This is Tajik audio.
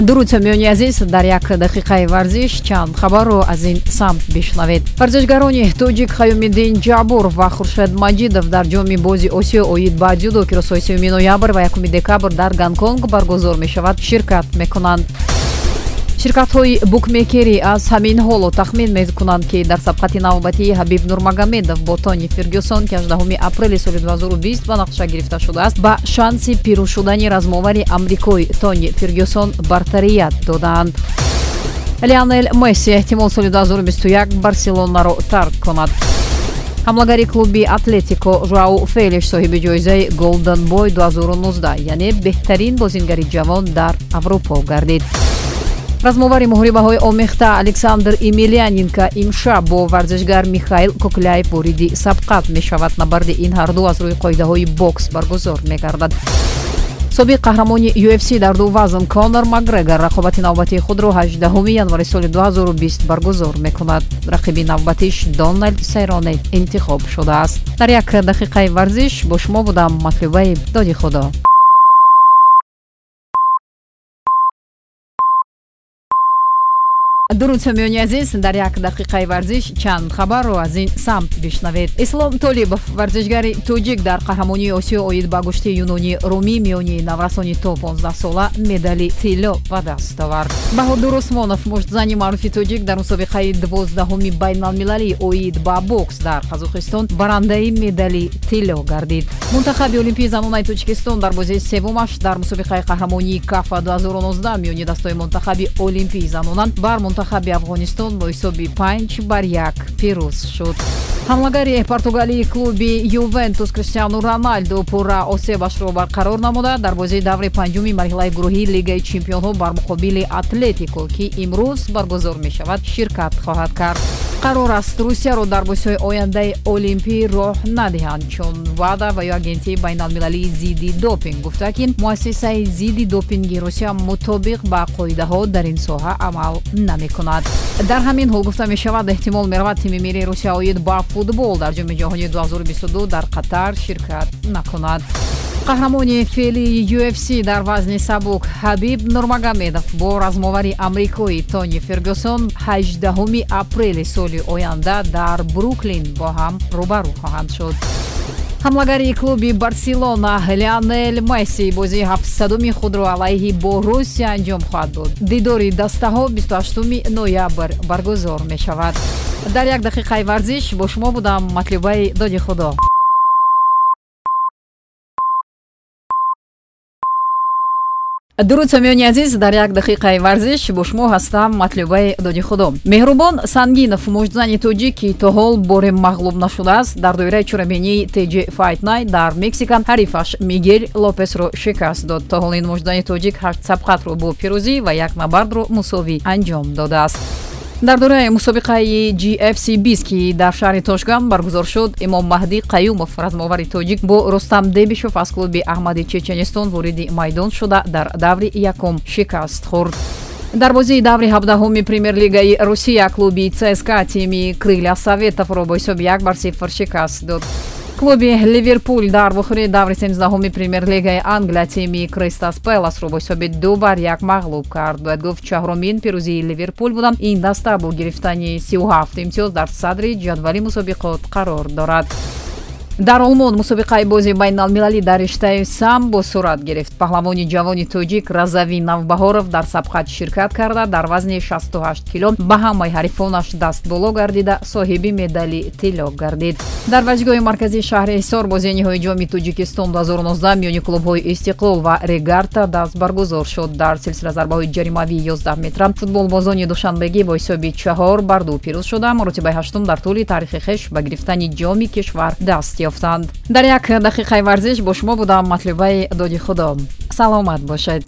дуруд сомиёни азиз дар як дақиқаи варзиш чанд хабарро аз ин самт бишнавед. Варзишгарони тоҷик хаёмиддин ҷабур ва хуршед маҷидов дар ҷоми бози осиё оид ба ҷудо ки рӯзҳои сеюми ноябр ва якуми декабр дар гонконг баргузор мешавад ширкат мекунанд ширкатҳои букмекерӣ аз ҳамин ҳоло тахмин мекунанд ки дар сабқати навбатии ҳабиб нурмагомедов бо тони фиргюсон ки 18 апрели соли 2020 ба нақша гирифта шудааст ба шанси пирӯз шудани размовари амрикои тони фиргюсон бартарият додаанд. Леонел месси эҳтимол соли 2021 барселонаро тарк кунад. Ҳамлагари клуби атлетико жау фелиш соҳиби ҷоизаи голден бой 2019 яъне беҳтарин бозингари ҷавон дар аврупо гардид размовари муҳорибаҳои омехта александр емельяненко имшаб бо варзишгар михаил кокляев вориди сабқат мешавад. Набарди ин ҳарду аз рӯи қоидаҳои бокс баргузор мегардад. Собиқ қаҳрамони ufc дар ду вазн конор макгрегор рақобати навбатии худро 18 январи соли 2020 баргузор мекунад. Рақиби навбатиш дональд сайроне интихоб шудааст. Дар як дақиқаи варзиш бо шумо будам матлубаи доди худо дуруд сомиёни азиз дар як дақиқаи варзиш чанд хабарро аз ин самт бишнавед. Ислом толибов варзишгари тоҷик дар қаҳрамонии осиё оид ба гӯшти юнонӣ румӣ миёни наврасони то 15сола медали тилло ба даст овард. Баҳодур усмонов муштзани маъруфи тоҷик дар мусобиқаи дувоздаҳуми байналмилалӣ оид ба бокс дар қазоқистон барандаи медали тилло гардид. Мунтахаби олимпии занонаи тоҷикистон дар бозии севумаш дар мусобиқаи қаҳрамонии кафа 2019 миёни дастҳои мунтахаби олимпии занона бар мунтахаби афғонистон бо ҳисоби 5 бар 1 пирӯз шуд. Ҳамлагари португалии клуби ювентус криштиану роналду пурра осебашро барқарор намуда. Дар бозии даври панҷуми марҳилаи гурӯҳии лигаи чемпионҳо бар муқобили атлетико ки имрӯз баргузор мешавад ширкат хоҳад кард қарор аст русияро дар бозиҳои ояндаи олимпӣ роҳ надиҳанд чун вада ва ё агентии байналмилалии зидди допинг. Гуфта ки муассисаи зидди допинги русия мутобиқ ба қоидаҳо дар ин соҳа амал намекунад. Дар ҳамин ҳол гуфта мешавад эҳтимол меравад тими миллии русия оид ба футбол дар ҷоми ҷаҳонии 2022 дар қатар ширкат накунад қаҳрамони феълии ufc дар вазни сабук. Ҳабиб нурмагомедов бо размовари амрикои тони фергюсон 18 апрели соли оянда дар бруклин бо ҳам рӯбарӯ хоҳанд шуд. Ҳамлагари клуби барселона леонел месси бозии ҳафтсадуми худро алайҳи борусия анҷом хоҳад буд. Дидори дастаҳо 28 ноябр баргузор мешавад. Дар як дақиқаи варзиш бо шумо будам матлубаи доди худо дуруд сомиёни азиз дар як дақиқаи варзиш бо шумо ҳастам матлубаи доди худо меҳрубон сангинов муштзани тоҷик ки то ҳол боре мағлуб нашудааст дар доираи чорабинии tg fight night дар мексика ҳарифаш мигел лопесро шикаст дод. То ҳол ин муштзани тоҷик ҳашт сабқатро бо пирӯзӣ ва як набардро мусовӣ анҷом додааст дар дораи мусобиқаи gfc 20 ки дар шаҳри тошкан баргузор шуд имом маҳдӣ қаюмов размовари тоҷик бо рустам дебишов аз клуби аҳмади чеченистон вориди майдон шуда дар даври якум шикаст хӯрд. Дар бозии даври ҳабдаҳуми премер-лигаи русия клуби цска тими крылья советовро бо ҳисоби як бар сифр шикаст дод клуби ливерпул дар вохири даври сенздаҳуми премер-лигаи англия тими кристас пеласро бо ҳисоби ду бар як мағлуб кард. Бояд гуфт чаҳрумин пирӯзии ливерпул будам. Ин даста бо гирифтани сию ҳафт имтиёз дар садри ҷадвали мусобиқот қарор дорад дар олмон мусобиқаи бозии байналмилалӣ дар риштаи самбо сурат гирифт. Паҳлавони ҷавони тоҷик разави навбаҳоров дар сабқат ширкат карда дар вазни 68 кило ба ҳамаи ҳарифонаш даст боло гардида соҳиби медали тилло гардид. Дар ваҷгоҳи марказии шаҳри ҳисор бозии ниҳои ҷоми тоҷикистон 2019 миёни клубҳои истиқлол ва регарта даст баргузор шуд дар силсила зарбаҳои ҷаримавии 11 метра футболбозони душанбегӣ бо ҳисоби чаҳор бар ду пирӯз шуда. Маротибаи ҳаштум дар тӯли таърихи хеш ба гирифтани ҷоми кишвар даст ёфтанд. Дар як дақиқаи варзиш бо шумо будам матлубаи доди худо саломат бошед